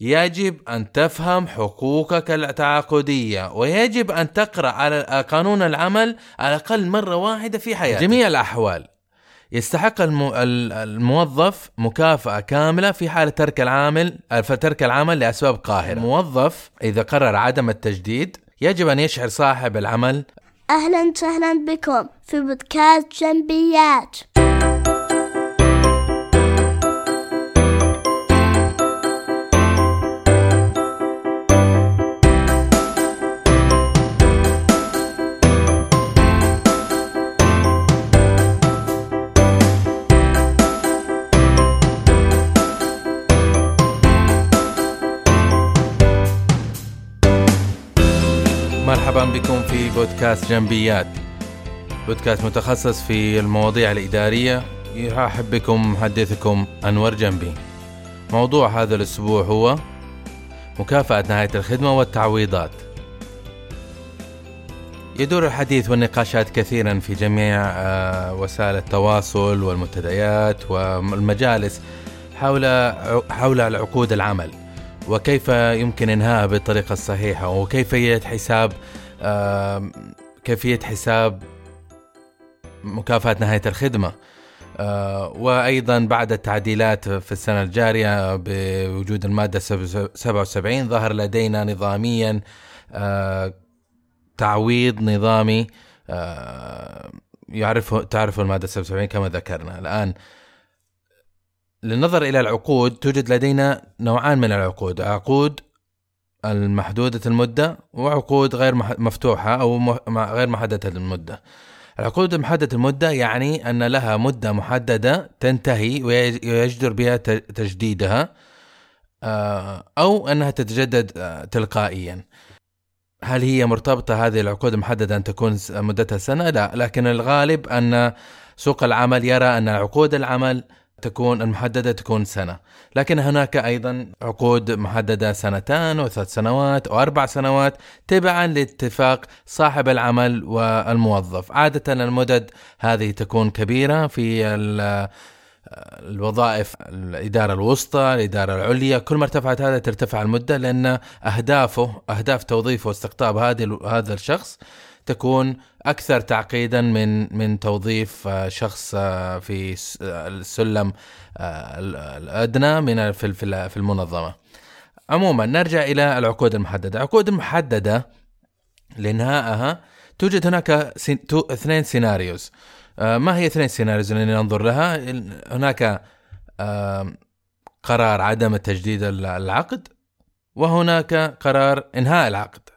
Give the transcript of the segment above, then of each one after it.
يجب أن تفهم حقوقك التعاقدية ويجب أن تقرأ على قانون العمل على الأقل مرة واحدة في حياتك. جميع الأحوال. يستحق المو... الموظف مكافأة كاملة في حالة ترك العامل ترك العمل لأسباب قاهرة. الموظف إذا قرر عدم التجديد يجب أن يشعر صاحب العمل. أهلا وسهلا بكم في بودكاست جنبيات. في بودكاست جنبيات. بودكاست متخصص في المواضيع الإدارية. يرحب بكم محدثكم أنور جنبي. موضوع هذا الأسبوع هو مكافأة نهاية الخدمة والتعويضات. يدور الحديث والنقاشات كثيرا في جميع آه، وسائل التواصل والمنتديات والمجالس حول حول العقود العمل وكيف يمكن انهائها بالطريقة الصحيحة وكيفية حساب كيفية حساب مكافاه نهاية الخدمة. آه، وأيضا بعد التعديلات في السنة الجارية بوجود المادة 77 ظهر لدينا نظاميا آه، تعويض نظامي. آه، يعرف تعرف المادة 77 كما ذكرنا. الآن للنظر إلى العقود توجد لدينا نوعان من العقود. عقود المحدودة المدة وعقود غير مفتوحة أو غير محددة المدة العقود محددة المدة يعني أن لها مدة محددة تنتهي ويجدر بها تجديدها آه، أو أنها تتجدد آه، تلقائيا هل هي مرتبطة هذه العقود المحددة أن تكون مدتها سنة؟ لا لكن الغالب أن سوق العمل يرى أن عقود العمل تكون المحددة تكون سنة، لكن هناك أيضا عقود محددة سنتان وثلاث سنوات أو أربع سنوات تبعا لاتفاق صاحب العمل والموظف، عادة المدد هذه تكون كبيرة في الوظائف الإدارة الوسطى الإدارة العليا. كل ما ارتفعت هذا ترتفع المدة لأن أهدافه أهداف توظيفه واستقطاب هذا الشخص تكون أكثر تعقيدا من من توظيف آه، شخص آه، في آه، السلم الأدنى من في في المنظمة. عموما نرجع إلى العقود المحددة، العقود المحدده لانهائها توجد هناك اثنين scenarios. ما هي اثنين scenarios اللي ننظر لها؟ هناك قرار عدم تجديد العقد وهناك قرار إنهاء العقد.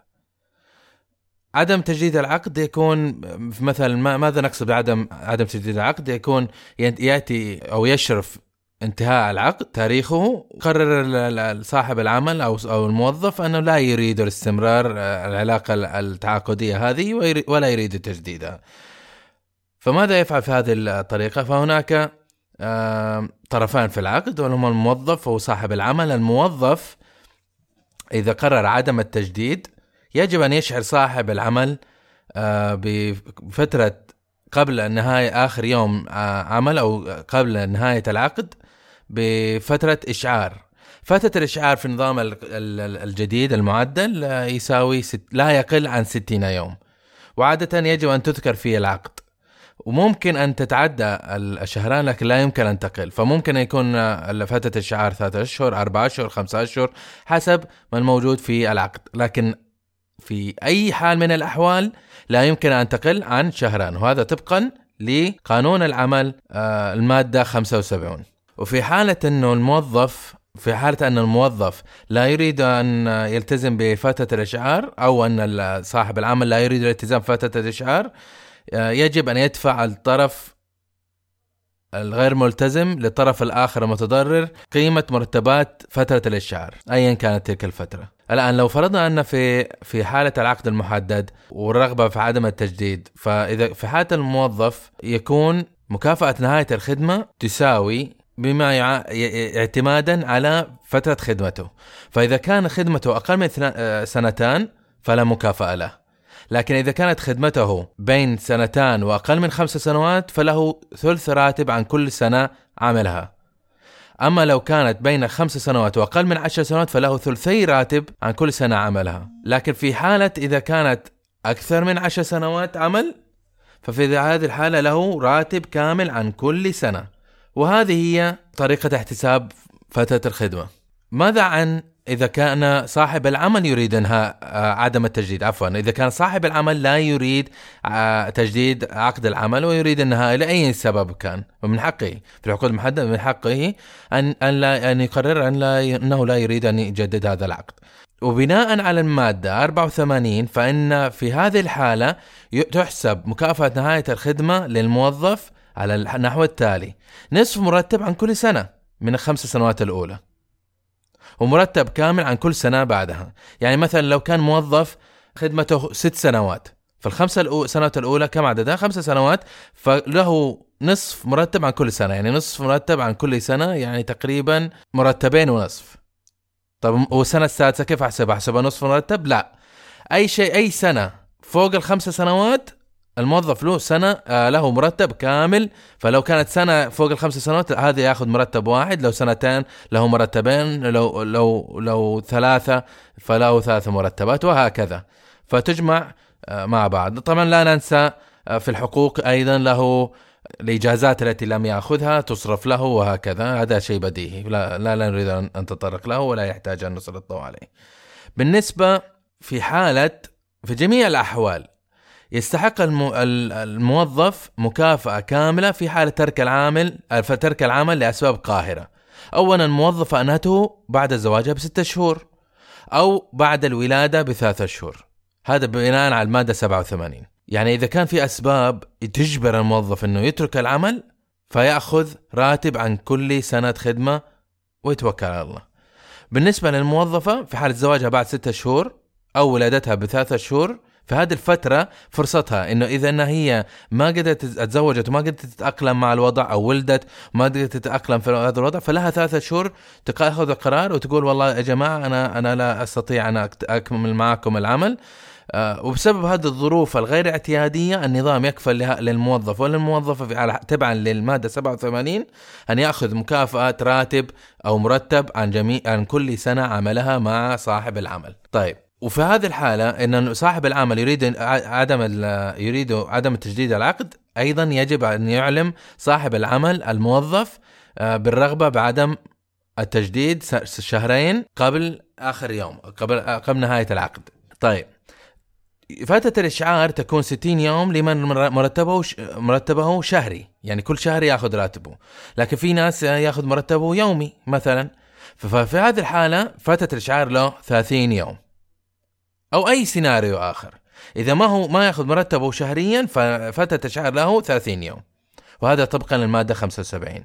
عدم تجديد العقد يكون مثلا ماذا نقصد بعدم عدم تجديد العقد يكون يأتي أو يشرف انتهاء العقد تاريخه قرر صاحب العمل أو أو الموظف أنه لا يريد الاستمرار آه، العلاقة التعاقدية هذه ولا يريد تجديدها. فماذا يفعل في هذه الطريقة؟ فهناك طرفان في العقد وهما الموظف وصاحب العمل، الموظف إذا قرر عدم التجديد يجب أن يشعر صاحب العمل آه، بفترة قبل نهاية آخر يوم آه، عمل أو قبل نهاية العقد بفترة إشعار. فترة الإشعار في النظام الجديد المعدل آه، يساوي ست لا يقل عن 60 يوم. وعادة يجب أن تذكر في العقد. وممكن أن تتعدى الشهران لكن لا يمكن أن تقل. فممكن يكون فترة الشعار ثلاثة أشهر أربعة أشهر خمسة أشهر حسب ما الموجود في العقد. لكن في أي حال من الأحوال لا يمكن أن تقل عن شهران وهذا طبقا لقانون العمل آه، المادة 75 وفي حالة أنه الموظف في حالة أن الموظف لا يريد أن يلتزم بفترة الإشعار أو أن صاحب العمل لا يريد الالتزام بفترة الإشعار آه، يجب أن يدفع الطرف الغير ملتزم للطرف الآخر المتضرر قيمة مرتبات فترة الإشعار أيا كانت تلك الفترة. الآن لو فرضنا أن في في حالة العقد المحدد والرغبة في عدم التجديد فإذا في حالة الموظف يكون مكافأة نهاية الخدمة تساوي بما يع... اعتمادا على فترة خدمته. فإذا كان خدمته أقل من آه، سنتان فلا مكافأة له. لكن إذا كانت خدمته بين سنتان وأقل من خمس سنوات فله ثلث راتب عن كل سنة عملها. أما لو كانت بين خمس سنوات وأقل من عشر سنوات فله ثلثي راتب عن كل سنة عملها. لكن في حالة إذا كانت أكثر من عشر سنوات عمل ففي هذه الحالة له راتب كامل عن كل سنة. وهذه هي طريقة احتساب فترة الخدمة. ماذا عن إذا كان صاحب العمل يريد إنهاء آه، عدم التجديد عفوا إذا كان صاحب العمل لا يريد آه، تجديد عقد العمل ويريد إنهاء لأي سبب كان؟ ومن حقه في العقود المحددة من حقه أن أن لا أن يقرر أن لا أنه لا يريد أن يجدد هذا العقد. وبناء على المادة 84 فإن في هذه الحالة تحسب مكافأة نهاية الخدمة للموظف على النحو التالي. نصف مرتب عن كل سنة من الخمس سنوات الأولى. ومرتب كامل عن كل سنة بعدها يعني مثلا لو كان موظف خدمته ست سنوات فالخمسة سنوات الأولى كم عددها؟ خمسة سنوات فله نصف مرتب عن كل سنة يعني نصف مرتب عن كل سنة يعني تقريبا مرتبين ونصف طب والسنة السادسة كيف أحسبها؟ أحسبها نصف مرتب؟ لا أي شيء أي سنة فوق الخمس سنوات الموظف له سنة آه، له مرتب كامل. فلو كانت سنة فوق الخمس سنوات هذا ياخذ مرتب واحد. لو سنتين له مرتبين. لو لو لو ثلاثة فله ثلاث مرتبات وهكذا. فتجمع آه، مع بعض. طبعا لا ننسى آه، في الحقوق أيضا له الإجازات التي لم يأخذها تصرف له وهكذا. هذا شيء بديهي. لا لا, لا نريد أن نتطرق له ولا يحتاج أن نسلط الضوء عليه بالنسبة في حالة في جميع الأحوال يستحق الموظف مكافأة كاملة في حالة ترك العامل ترك العمل لأسباب قاهرة. أولا الموظفة أنهته بعد زواجها بستة شهور أو بعد الولادة بثلاثة شهور. هذا بناء على المادة 87. يعني إذا كان في أسباب تجبر الموظف أنه يترك العمل فيأخذ راتب عن كل سنة خدمة ويتوكل على الله. بالنسبة للموظفة في حالة زواجها بعد ستة شهور أو ولادتها بثلاثة شهور في هذه الفترة فرصتها إنه إذا إنها هي ما قدرت تتزوجت وما قدرت تتأقلم مع الوضع أو ولدت وما قدرت تتأقلم في هذا الوضع فلها ثلاثة شهور تاخذ القرار وتقول والله يا جماعة أنا أنا لا أستطيع أن أكمل معكم العمل آه وبسبب هذه الظروف الغير اعتيادية النظام يكفل للموظف وللموظفه على تبعا للمادة 87 أن يأخذ مكافاه راتب أو مرتب عن جميع عن كل سنة عملها مع صاحب العمل. طيب وفي هذه الحالة إن صاحب العمل يريد عدم يريد عدم تجديد العقد أيضا يجب أن يعلم صاحب العمل الموظف آه، بالرغبة بعدم التجديد شهرين قبل آخر يوم قبل آه، قبل نهاية العقد. طيب فترة الإشعار تكون 60 يوم لمن مرتبه مرتبه شهري، يعني كل شهر ياخذ راتبه، لكن في ناس ياخذ مرتبه يومي مثلا، ففي هذه الحالة فترة الإشعار له 30 يوم. أو أي سيناريو آخر. إذا ما هو ما يأخذ مرتبه شهريا ففتره الشهر له 30 يوم. وهذا طبقا للمادة 75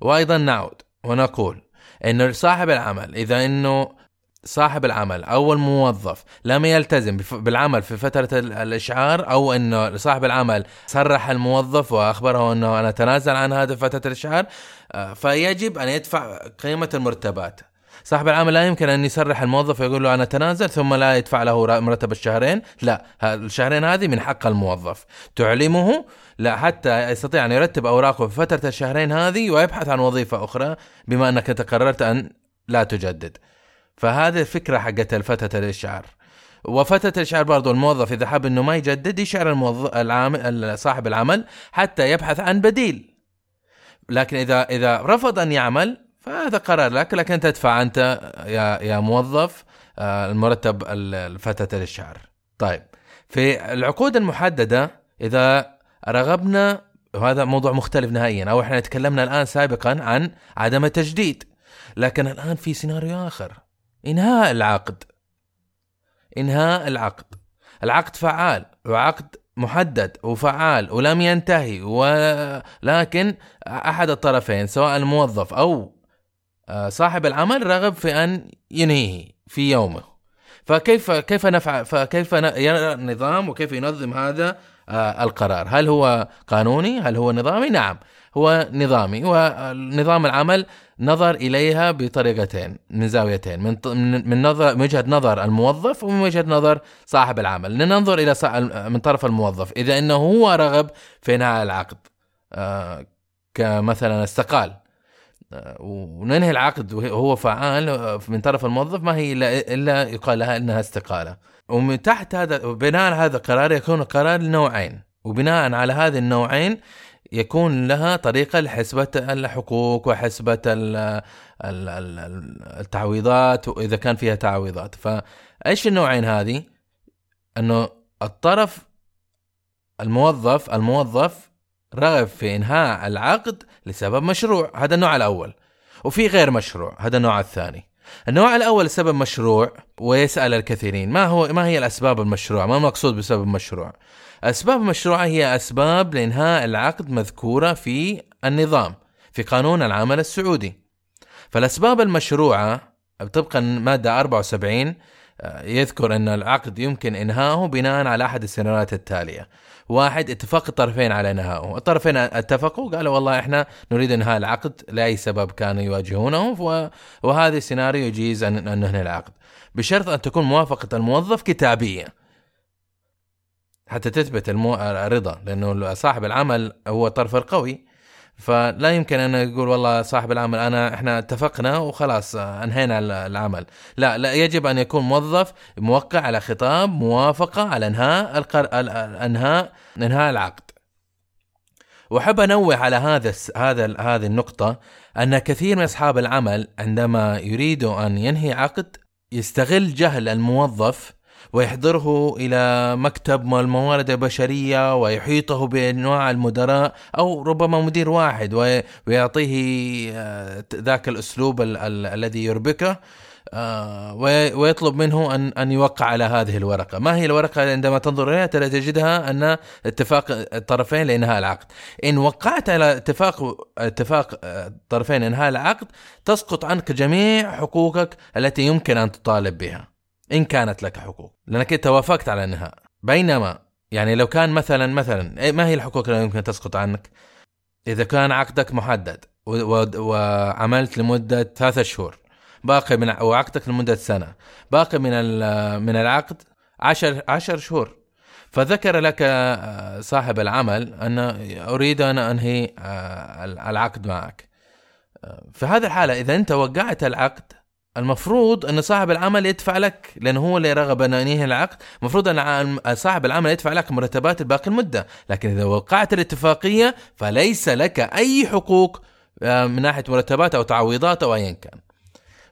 وأيضا نعود ونقول إنه صاحب العمل إذا إنه صاحب العمل أو الموظف لم يلتزم بالعمل في فترة الإشعار أو إنه صاحب العمل صرح الموظف وأخبره إنه أنا أتنازل عن هذا فترة الإشعار آه، فيجب أن يدفع قيمة المرتبات. صاحب العمل لا يمكن أن يسرح الموظف ويقول له أنا تنازل ثم لا يدفع له مرتب الشهرين. لا الشهرين هذه من حق الموظف. تعلمه لا حتى يستطيع أن يرتب أوراقه في فترة الشهرين هذه ويبحث عن وظيفة أخرى بما أنك أنت قررت أن لا تجدد. فهذه الفكرة حقت فتره الاشعار وفتره الاشعار برضو الموظف إذا حب إنه ما يجدد يشعر الموظف العامل صاحب العمل حتى يبحث عن بديل. لكن اذا إذا رفض أن يعمل فهذا قرار لك لكن تدفع أنت يا يا موظف آه، المرتب فتره الشهر. طيب في العقود المحددة إذا رغبنا وهذا موضوع مختلف نهائيا أو إحنا تكلمنا الآن سابقا عن عدم التجديد. لكن الآن في سيناريو آخر إنهاء العقد. إنهاء العقد. العقد فعال وعقد محدد وفعال ولم ينتهي ولكن أحد الطرفين سواء الموظف أو صاحب العمل رغب في أن ينهيه في يومه. فكيف كيف نفعل فكيف يرى النظام وكيف ينظم هذا آه، القرار؟ هل هو قانوني؟ هل هو نظامي؟ نعم هو نظامي. ونظام العمل نظر إليها بطريقتين من زاويتين من من نظر من وجهة نظر الموظف ومن وجهة نظر صاحب العمل. ننظر إلى من طرف الموظف. إذا إنه هو رغب في انهاء العقد آه، كمثلا استقال. آه، وننهي العقد وهو فعال آه، من طرف الموظف ما هي الا يقال لها إنها استقالة. ومن تحت هذا بناء على هذا القرار يكون قرار لنوعين. وبناء على هذه النوعين يكون لها طريقة لحسبة الحقوق وحسبة التعويضات وإذا كان فيها تعويضات. فإيش النوعين هذه؟ أنه الطرف الموظف الموظف رغب في إنهاء العقد لسبب مشروع هذا النوع الأول. وفي غير مشروع هذا النوع الثاني. النوع الأول سبب مشروع ويسأل الكثيرين ما هو ما هي الأسباب المشروعه ما المقصود بسبب مشروع أسباب مشروعه هي أسباب لإنهاء العقد مذكورة في النظام في قانون العمل السعودي. فالأسباب المشروعة طبقا مادة 74 آه، يذكر أن العقد يمكن إنهاؤه بناء على أحد السيناريوهات التالية. واحد اتفاق الطرفين على انهائه الطرفين اتفقوا قالوا والله إحنا نريد إنهاء العقد لأي سبب كانوا يواجهونه وهذا السيناريو يجيز ان ننهي العقد. بشرط أن تكون موافقة الموظف كتابيه حتى تثبت المو... الرضا لأنه صاحب العمل هو الطرف القوي. فلا يمكن أن يقول والله صاحب العمل أنا إحنا اتفقنا وخلاص انهينا العمل. لا لا يجب أن يكون موظف موقع على خطاب موافقة على إنهاء القر... إنهاء إنهاء العقد. وأحب أنوه على هذا هذا هذه النقطة أن كثير من أصحاب العمل عندما يريدوا أن ينهي عقد يستغل جهل الموظف ويحضره إلى مكتب الموارد البشرية ويحيطه بأنواع المدراء أو ربما مدير واحد ويعطيه آه، ذاك الأسلوب الذي يربكه آه، ويطلب منه ان أن يوقع على هذه الورقة، ما هي الورقة عندما تنظر إليها؟ تجدها أن اتفاق الطرفين لإنهاء العقد، إن وقعت على اتفاق اتفاق الطرفين لإنهاء العقد تسقط عنك جميع حقوقك التي يمكن أن تطالب بها. إن كانت لك حقوق. لأنك إنت وافقت على النهاء بينما يعني لو كان مثلا مثلا إيه، ما هي الحقوق اللي يمكن تسقط عنك؟ إذا كان عقدك محدد وعملت لمدة ثلاثة شهور باقي من وعقدك لمدة سنة باقي من من العقد عشر عشر شهور. فذكر لك آه، صاحب العمل أن أريد أن أنهي آه، العقد معك. آه، في هذه الحالة إذا أنت وقعت العقد المفروض إن صاحب العمل يدفع لك لأنه هو اللي رغب أن ينهي العقد. المفروض أن صاحب العمل يدفع لك مرتبات باقي المدة. لكن إذا وقعت الاتفاقية فليس لك أي حقوق آه، من ناحية مرتبات أو تعويضات أو ايا كان.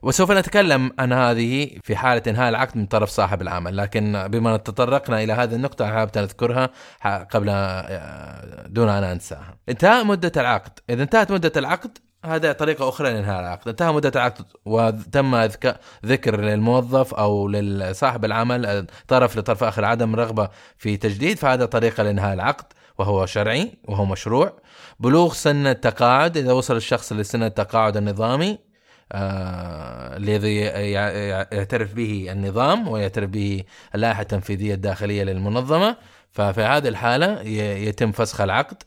وسوف نتكلم عن هذه في حالة إنهاء العقد من طرف صاحب العمل. لكن بما تطرقنا إلى هذه النقطة حابب نذكرها قبل آه، دون أن أنساها. انتهاء مدة العقد. إذا انتهت مدة العقد هذا طريقة أخرى لإنهاء العقد، انتهى مدة العقد وتم ذكر للموظف أو لصاحب العمل طرف لطرف آخر عدم رغبة في تجديد فهذا طريقة لإنهاء العقد وهو شرعي وهو مشروع. بلوغ سن التقاعد إذا وصل الشخص لسن التقاعد النظامي آه الذي يعترف به النظام ويعترف به اللائحة التنفيذية الداخلية للمنظمة ففي هذه الحالة يتم فسخ العقد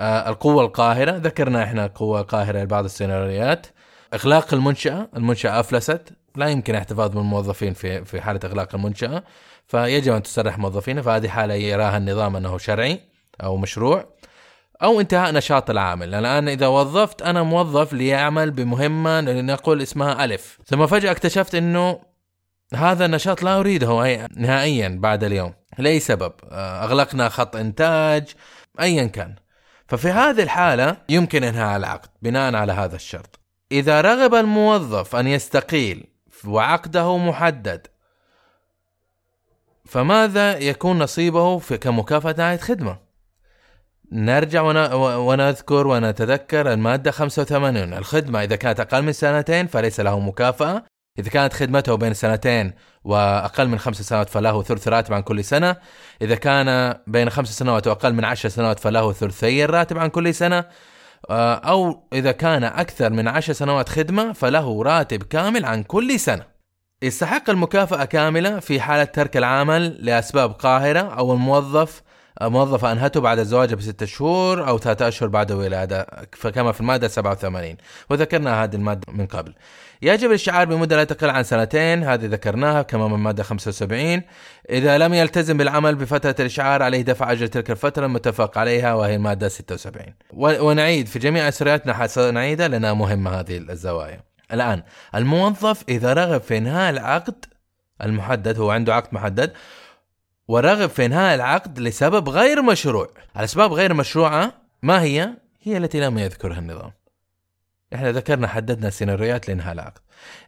القوة القاهرة ذكرنا إحنا القوة القاهرة لبعض السيناريوهات. إغلاق المنشأة المنشأة أفلست. لا يمكن احتفاظ بالموظفين في في حالة إغلاق المنشأة. فيجب أن تسرح موظفينها فهذه حالة يراها النظام أنه شرعي أو مشروع أو انتهاء نشاط العامل. الآن إذا وظفت أنا موظف ليعمل بمهمة لنقول اسمها ألف. ثم فجأة اكتشفت إنه هذا النشاط لا أريده نهائيا بعد اليوم. لأي سبب؟ آه، أغلقنا خط إنتاج ايا كان. ففي هذه الحالة يمكن إنهاء العقد بناء على هذا الشرط. إذا رغب الموظف أن يستقيل وعقده محدد فماذا يكون نصيبه في كمكافأة نهاية خدمة؟ نرجع ونذكر ونتذكر المادة 85 الخدمة إذا كانت أقل من سنتين فليس له مكافأة إذا كانت خدمته بين سنتين وأقل من خمس سنوات فله ثلث راتب عن كل سنة. إذا كان بين خمس سنوات وأقل من عشر سنوات فله ثلثي الراتب عن كل سنة. آه، أو إذا كان أكثر من عشر سنوات خدمة فله راتب كامل عن كل سنة. يستحق المكافأة كاملة في حالة ترك العمل لأسباب قاهرة أو الموظف موظفة أنهته بعد زواجها بستة شهور أو ثلاثة أشهر بعد الولادة فكما في المادة 87 وذكرنا هذه المادة من قبل. يجب الاشعار بمدة لا تقل عن سنتين هذه ذكرناها كما من المادة 75 إذا لم يلتزم بالعمل بفترة الإشعار عليه دفع أجر تلك الفترة المتفق عليها وهي المادة 76 ونعيد في جميع أسرياتنا سنعيدها لأنها مهمة هذه الزوايا. الآن الموظف إذا رغب في إنهاء العقد المحدد هو عنده عقد محدد ورغب في انهاء العقد لسبب غير مشروع. الاسباب غير مشروعة ما هي؟ هي التي لم يذكرها النظام. إحنا ذكرنا حددنا سيناريوهات لانهاء العقد.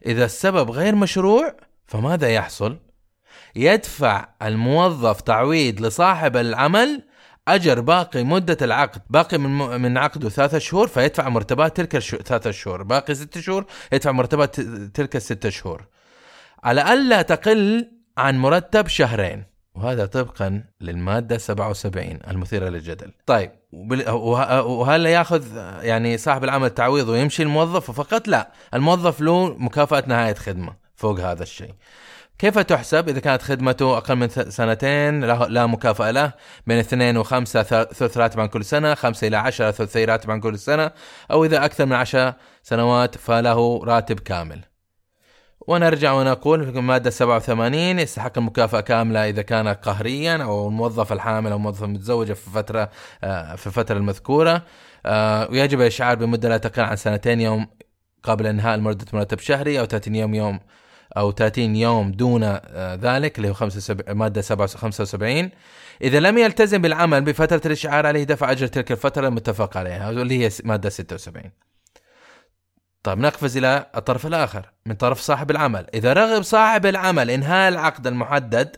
إذا السبب غير مشروع فماذا يحصل؟ يدفع الموظف تعويض لصاحب العمل أجر باقي مدة العقد. باقي من من عقده ثلاثة شهور فيدفع مرتبات تلك الثلاثة شهور. باقي ست شهور يدفع مرتبات تلك الستة شهور. على ألا تقل عن مرتب شهرين. وهذا طبقا للمادة 77 المثيرة للجدل. طيب وهل يأخذ يعني صاحب العمل تعويض ويمشي الموظف؟ فقط لا. الموظف له مكافأة نهاية خدمة فوق هذا الشيء. كيف تحسب؟ إذا كانت خدمته أقل من سنتين لا, مكافأة له. بين اثنين وخمسة ثلث راتب عن كل سنة خمسة إلى عشرة ثلثي راتب عن كل سنة أو إذا أكثر من عشر سنوات فله راتب كامل. ونرجع ونقول في المادة 87 يستحق المكافأة كاملة إذا كان قهريا أو الموظف الحامل أو الموظف المتزوجة في فترة آه، في الفترة المذكورة. آه، ويجب الإشعار بمدة لا تقل عن سنتين يوم قبل إنهاء مدة مرتب شهري أو 30 يوم يوم أو 30 يوم دون آه، ذلك اللي هو 75 مادة 75 إذا لم يلتزم بالعمل بفترة الإشعار عليه دفع أجر تلك الفترة المتفق عليها اللي هي مادة 76 طيب نقفز إلى الطرف الآخر من طرف صاحب العمل. إذا رغب صاحب العمل إنهاء العقد المحدد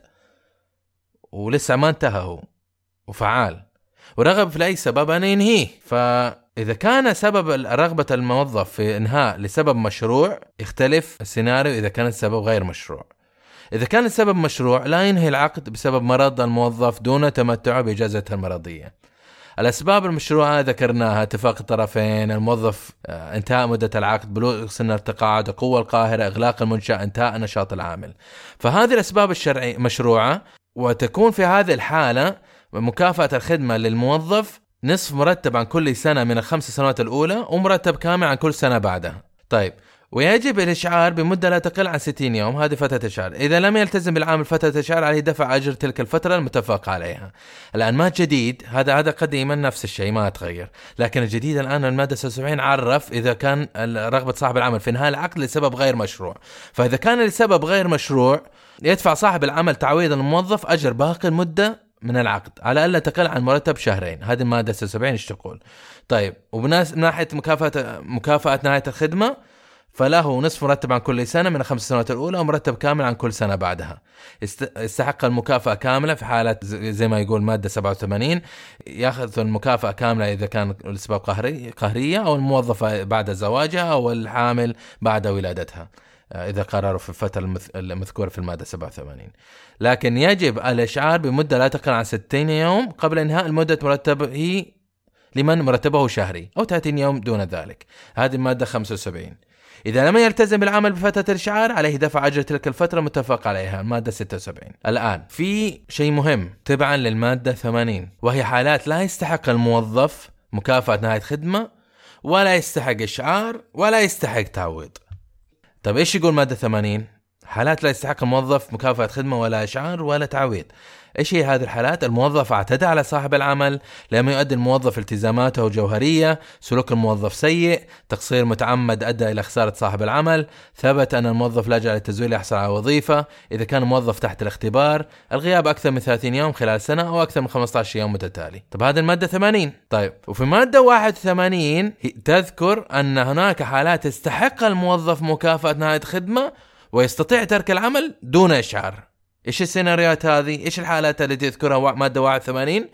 ولسه ما انتهى هو وفعال ورغب في أي سبب أن ينهيه. فإذا كان سبب رغبة الموظف في إنهاء لسبب مشروع يختلف السيناريو إذا كان السبب غير مشروع. إذا كان السبب مشروع لا ينهي العقد بسبب مرض الموظف دون تمتعه بإجازته المرضية. الأسباب المشروعة ذكرناها اتفاق الطرفين الموظف آه، انتهاء مدة العقد بلوغ سن التقاعد قوه القاهرة إغلاق المنشاه انتهاء نشاط العامل. فهذه الأسباب الشرعية مشروعة وتكون في هذه الحالة مكافأة الخدمة للموظف نصف مرتب عن كل سنة من الخمس سنوات الأولى ومرتب كامل عن كل سنة بعدها. طيب ويجب الإشعار بمدة لا تقل عن 60 يوم هذه فترة الإشعار إذا لم يلتزم بالعامل فترة الإشعار عليه دفع أجر تلك الفترة المتفق عليها. الآن ما جديد هذا هذا قديما نفس الشيء ما تغير. لكن الجديد الآن المادة 76 عرف إذا كان رغبة صاحب العمل في إنهاء العقد لسبب غير مشروع. فإذا كان لسبب غير مشروع يدفع صاحب العمل تعويض الموظف أجر باقي المدة من العقد على ألا تقل عن مرتب شهرين. هذه المادة 76 إيش تقول؟ طيب وبناس من ناحية مكافأة مكافأة نهاية الخدمة فله نصف مرتب عن كل سنة من الخمس سنوات الأولى ومرتب كامل عن كل سنة بعدها. يستحق المكافأة كاملة في حالة زي ما يقول مادة 87 ياخذ المكافأة كاملة إذا كان الأسباب قهرية أو الموظفة بعد زواجها أو الحامل بعد ولادتها. آه، إذا قرروا في الفترة المذكورة في المادة 87 لكن يجب الإشعار بمدة لا تقل عن 60 يوم قبل إنهاء المدة مرتبه لمن مرتبه شهري أو 30 يوم دون ذلك. هذه المادة 75 إذا لم يلتزم بالعمل بفترة الإشعار عليه دفع أجر تلك الفترة متفق عليها. المادة 76 الآن في شيء مهم. تبعا للمادة 80 وهي حالات لا يستحق الموظف مكافأة نهاية خدمة ولا يستحق إشعار ولا يستحق تعويض. طيب إيش يقول مادة 80 حالات لا يستحق الموظف مكافأة خدمة ولا إشعار ولا تعويض. إيش هي هذه الحالات؟ الموظف اعتدى على صاحب العمل، لم يؤدي الموظف التزاماته الجوهريه، سلوك الموظف سيء، تقصير متعمد أدى إلى خسارة صاحب العمل، ثبت أن الموظف لجأ للتزوير ليحصل على وظيفة، إذا كان الموظف تحت الاختبار، الغياب أكثر من 30 يوم خلال سنة أو أكثر من 15 يوم متتالي. طب هذه المادة 80 طيب وفي مادة 81 تذكر أن هناك حالات يستحق الموظف مكافأة نهاية خدمة ويستطيع ترك العمل دون إشعار. إيش السيناريوهات هذه؟ إيش الحالات التي تذكرها مادة 81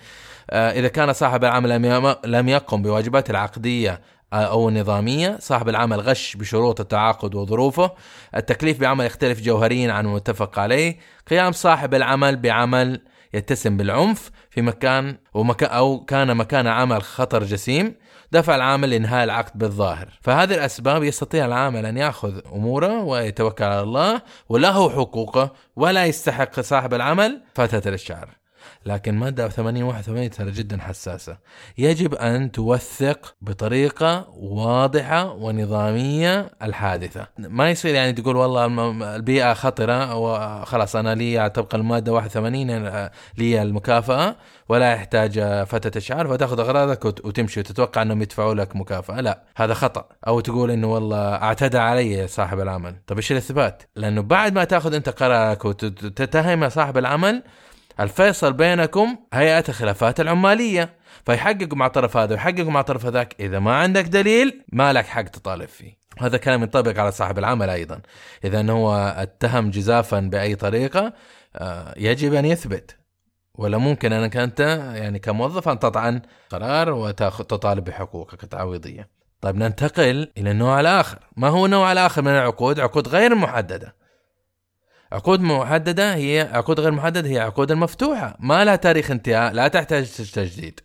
آه إذا كان صاحب العمل لم يقم بواجباته العقدية آه، أو النظامية، صاحب العمل غش بشروط التعاقد وظروفه، التكليف بعمل يختلف جوهريا عن المتفق عليه، قيام صاحب العمل بعمل يتسم بالعنف في مكان ومكان أو كان مكان عمل خطر جسيم، دفع العامل لإنهاء العقد بالظاهر. فهذه الأسباب يستطيع العامل أن يأخذ أموره ويتوكل على الله وله حقوقه ولا يستحق صاحب العمل فترة الإشعار لكن مادة 80 81 ترى جدا حساسة. يجب أن توثق بطريقة واضحة ونظامية الحادثة. ما يصير يعني تقول والله البيئة خطرة وخلاص أنا لي طبقا المادة 81 آه، لي المكافأة ولا يحتاج فترة إشعار فتأخذ أغراضك وت- وتمشي وتتوقع أنهم يدفعوا لك مكافأة. لا هذا خطأ. أو تقول أنه والله اعتدى علي صاحب العمل. طب إيش الإثبات؟ لأنه بعد ما تأخذ أنت قرارك وتتهم صاحب العمل الفيصل بينكم هيئة الخلافات العمالية. فيحققوا مع الطرف هذا ويحققوا مع الطرف ذاك. إذا ما عندك دليل ما لك حق تطالب فيه. هذا كلام ينطبق على صاحب العمل أيضا. إذا هو اتهم جزافا بأي طريقة آه، يجب أن يثبت. ولا ممكن أنك أنت يعني كموظف أن تطعن قرار وتطالب بحقوقك التعويضية. طيب ننتقل إلى النوع الآخر. ما هو النوع الآخر من العقود؟ عقود غير محددة. عقود محددة هي عقود غير محددة هي عقود المفتوحة ما لها تاريخ انتهاء لا تحتاج تجديد.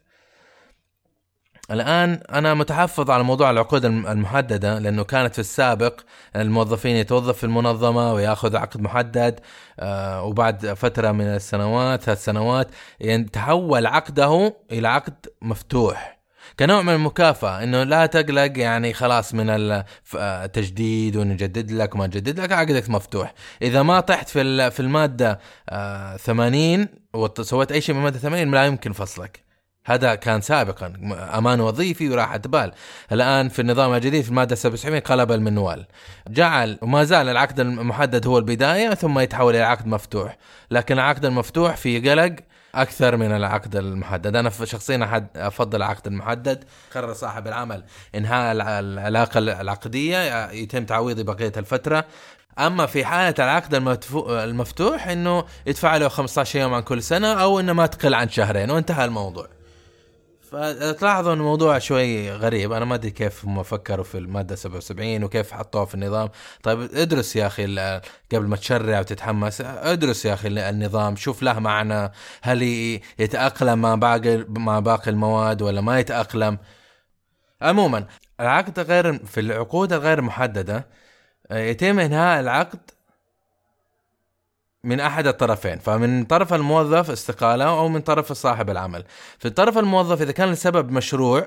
الآن أنا متحفظ على موضوع العقود الم- المحددة لأنه كانت في السابق الموظفين يتوظف في المنظمة ويأخذ عقد محدد آه، وبعد فترة من السنوات ثلاث سنوات يتحول عقده إلى عقد مفتوح. كنوع من المكافأة إنه لا تقلق يعني خلاص من التجديد ونجدد لك وما نجدد لك عقدك مفتوح. إذا ما طحت في في المادة آه، 80 وسويت أي شيء من المادة 80 لا يمكن فصلك. هذا كان سابقا أمان وظيفي وراحة بال. الآن في النظام الجديد في المادة 77 قلب المنوال. جعل وما زال العقد المحدد هو البداية ثم يتحول إلى عقد مفتوح. لكن العقد المفتوح فيه قلق أكثر من العقد المحدد. أنا شخصيا أفضل العقد المحدد. قرر صاحب العمل إنهاء الع- العلاقة العقدية يتم تعويضي بقية الفترة. أما في حالة العقد المفتوح إنه يدفع له 15 يوم عن كل سنة أو إنه ما تقل عن شهرين وانتهى الموضوع. فتلاحظوا إن الموضوع شوي غريب. أنا ما أدري كيف هم فكروا في المادة 77 وكيف حطوها في النظام. طيب ادرس يا أخي قبل ما تشرع وتتحمس ادرس يا أخي النظام شوف له معنى. هل يتأقلم مع باقي مع باقي المواد ولا ما يتأقلم؟ عموما العقد غير في العقود الغير محددة يتم إنهاء العقد من أحد الطرفين فمن طرف الموظف استقالة أو من طرف صاحب العمل. في طرف الموظف إذا كان السبب مشروع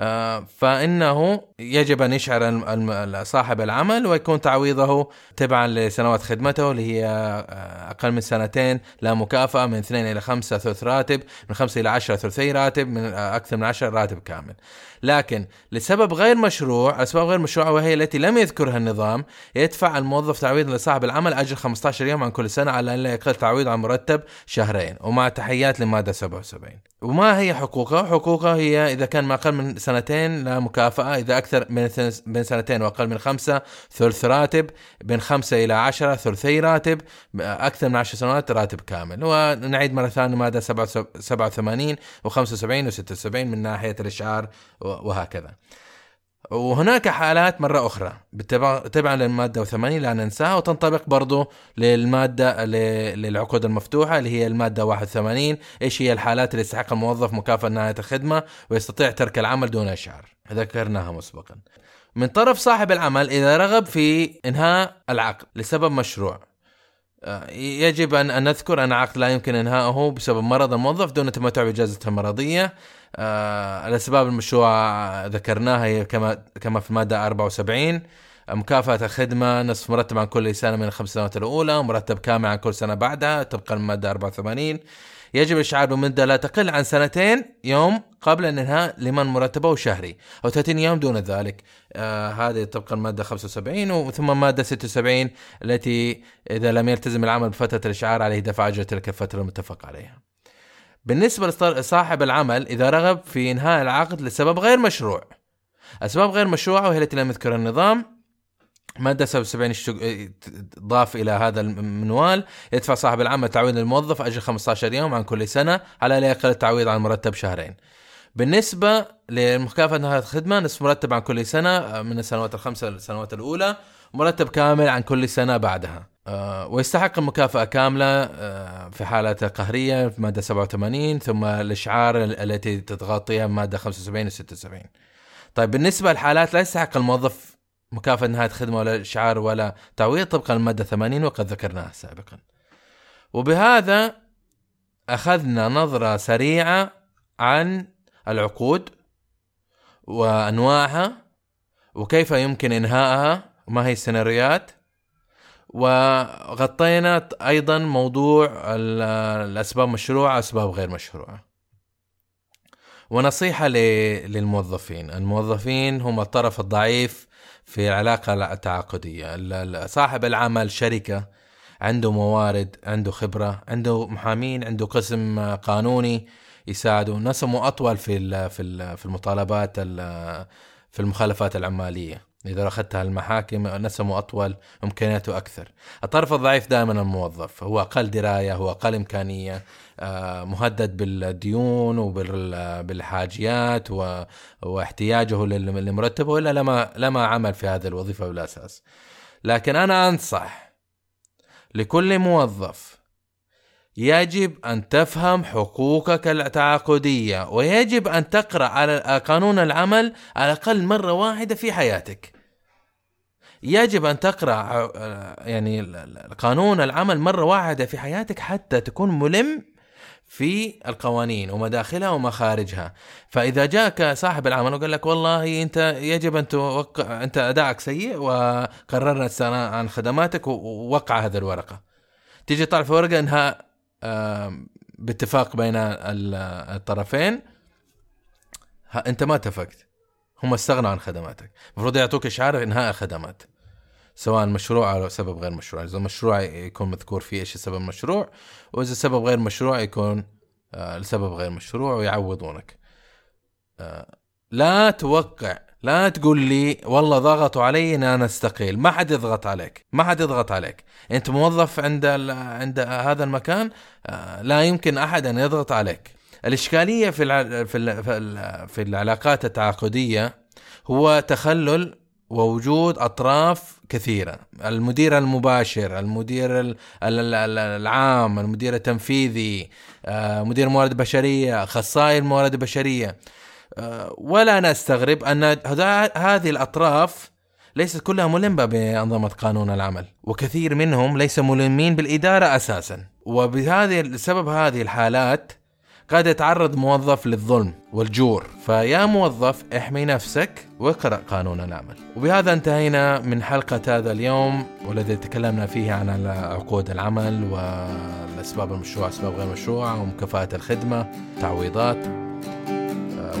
آه، فإنه يجب أن يشعر صاحب العمل ويكون تعويضه تبعا لسنوات خدمته اللي هي آه، أقل من سنتين لا مكافأة من اثنين إلى خمسة ثلث راتب من خمسة إلى عشرة ثلثي راتب من آه، أكثر من عشر راتب كامل. لكن لسبب غير مشروع اسباب غير مشروعة وهي التي لم يذكرها النظام يدفع الموظف تعويض لصاحب العمل اجر 15 يوم عن كل سنة على أن لا يقل تعويض عن مرتب شهرين. ومع تحيات لمادة 77 وما هي حقوقه؟ حقوقه هي إذا كان ما أقل من سنتين لا مكافأة إذا أكثر من بين سنتين وأقل من خمسة ثلث راتب بين خمسة إلى عشرة ثلثي راتب أكثر من عشر سنوات راتب كامل. ونعيد مرة ثانية ماده 87 و75 و76 من ناحية الإشعار وهكذا. وهناك حالات مرة أخرى. تبعا للمادة 80 لا ننساها وتنطبق برضو للمادة للعقود المفتوحة اللي هي المادة 81 إيش هي الحالات اللي يستحق الموظف مكافأة نهاية الخدمة ويستطيع ترك العمل دون إشعار؟ ذكرناها مسبقا. من طرف صاحب العمل إذا رغب في إنهاء العقد لسبب مشروع آه، يجب أن نذكر أن العقد لا يمكن إنهاؤه بسبب مرض الموظف دون التمتع بإجازته المرضية. آه، الاسباب المشروعه ذكرناها هي كما كما في الماده 74 مكافأة الخدمة نصف مرتب عن كل سنة من الخمس سنوات الأولى ومرتب كامل عن كل سنة بعدها طبقا للمادة 84 يجب الإشعار بمدة لا تقل عن سنتين يوم قبل الانهاء لمن مرتبه شهري أو 30 يوم دون ذلك. آه هذه طبقا المادة 75 وثم مادة 76 التي إذا لم يلتزم العمل بفترة الإشعار عليه دفع أجر تلك الفترة المتفق عليها. بالنسبة لصاحب العمل إذا رغب في إنهاء العقد لسبب غير مشروع. أسباب غير مشروعة وهي التي لم يذكر النظام. مادة 77 اشتق- ضاف إلى هذا المنوال. يدفع صاحب العمل تعويض للموظف أجر 15 يوم عن كل سنة على لا يقل التعويض عن مرتب شهرين. بالنسبة لمكافأة نهاية الخدمة نصف مرتب عن كل سنة من السنوات الخمسة للسنوات الأولى مرتب كامل عن كل سنة بعدها. ويستحق المكافأة كاملة آه، في حالة القهرية في مادة 87 ثم الإشعار ال- التي تتغطيها مادة 75 و 76 طيب بالنسبة للحالات لا يستحق الموظف مكافأة نهاية خدمة ولا إشعار ولا تعويض طبقا للمادة 80 وقد ذكرناها سابقا. وبهذا أخذنا نظرة سريعة عن العقود وأنواعها وكيف يمكن إنهائها وما هي السيناريوهات. وغطينا أيضا موضوع الأسباب مشروعة أسباب غير مشروعة. ونصيحة للموظفين. الموظفين هم الطرف الضعيف في العلاقة التعاقدية. صاحب العمل شركة عنده موارد عنده خبرة عنده محامين عنده قسم قانوني يساعده نسمه أطول في في المطالبات في المخالفات العمالية. إذا اخذتها المحاكم نسمه أطول إمكانياته أكثر. الطرف الضعيف دائما الموظف. هو أقل دراية هو أقل إمكانية آه، مهدد بالديون وبالحاجيات واحتياجه لمرتبه ولا لما لما عمل في هذه الوظيفة بالأساس. لكن أنا أنصح لكل موظف يجب أن تفهم حقوقك التعاقدية ويجب أن تقرأ على قانون العمل على الأقل مرة واحدة في حياتك. يجب أن تقرأ يعني قانون العمل مرة واحدة في حياتك حتى تكون ملم في القوانين ومداخلها ومخارجها. فإذا جاك صاحب العمل وقال لك والله أنت يجب أن توقع أنت أدائك سيء وقررنا عن خدماتك ووقع هذه الورقة. تيجي طالع في ورقة إنها باتفاق بين الطرفين أنت ما اتفقت. هم استغنوا عن خدماتك. المفروض يعطوك إشعار إنهاء خدمات. سواء مشروع أو سبب غير مشروع. إذا مشروع يكون مذكور فيه إيش السبب المشروع وإذا سبب غير مشروع يكون آه السبب غير مشروع ويعوضونك. آه لا توقع لا تقول لي والله ضغطوا علي إن أنا أستقيل. ما حد يضغط عليك ما حد يضغط عليك. أنت موظف عند عند هذا المكان آه لا يمكن أحد أن يضغط عليك. الإشكالية في في في العلاقات التعاقدية هو تخلل ووجود أطراف كثيرة. المدير المباشر المدير العام المدير التنفيذي آه، مدير موارد بشرية اخصائي الموارد البشريه آه، ولا نستغرب أن هذه الأطراف ليست كلها ملمة بأنظمة قانون العمل وكثير منهم ليس ملمين بالإدارة أساسا. وبهذه السبب هذه الحالات قد يتعرض موظف للظلم والجور. فيا موظف احمي نفسك واقرأ قانون العمل. وبهذا انتهينا من حلقة هذا اليوم والذي تكلمنا فيه عن عقود العمل والأسباب المشروع أسباب غير مشروعة ومكافأة الخدمة تعويضات.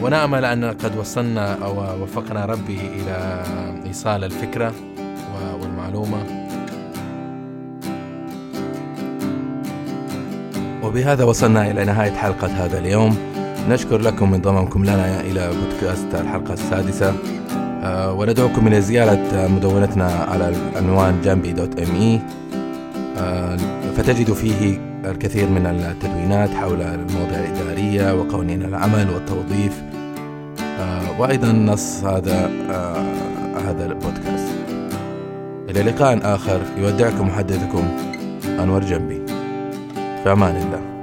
ونأمل أن قد وصلنا أو وفقنا ربي إلى إيصال الفكرة والمعلومة. وبهذا وصلنا إلى نهاية حلقة هذا اليوم. نشكر لكم انضمامكم لنا إلى بودكاست الحلقة السادسة. آه، وندعوكم إلى زيارة مدونتنا على العنوان جامبي دوت إم إي. آه، فتجد فيه الكثير من التدوينات حول المواضيع الإدارية وقوانين العمل والتوظيف. آه، وأيضا نص هذا هذا البودكاست. إلى لقاء آخر. يودعكم محدثكم أنور جنبي. في أمان الله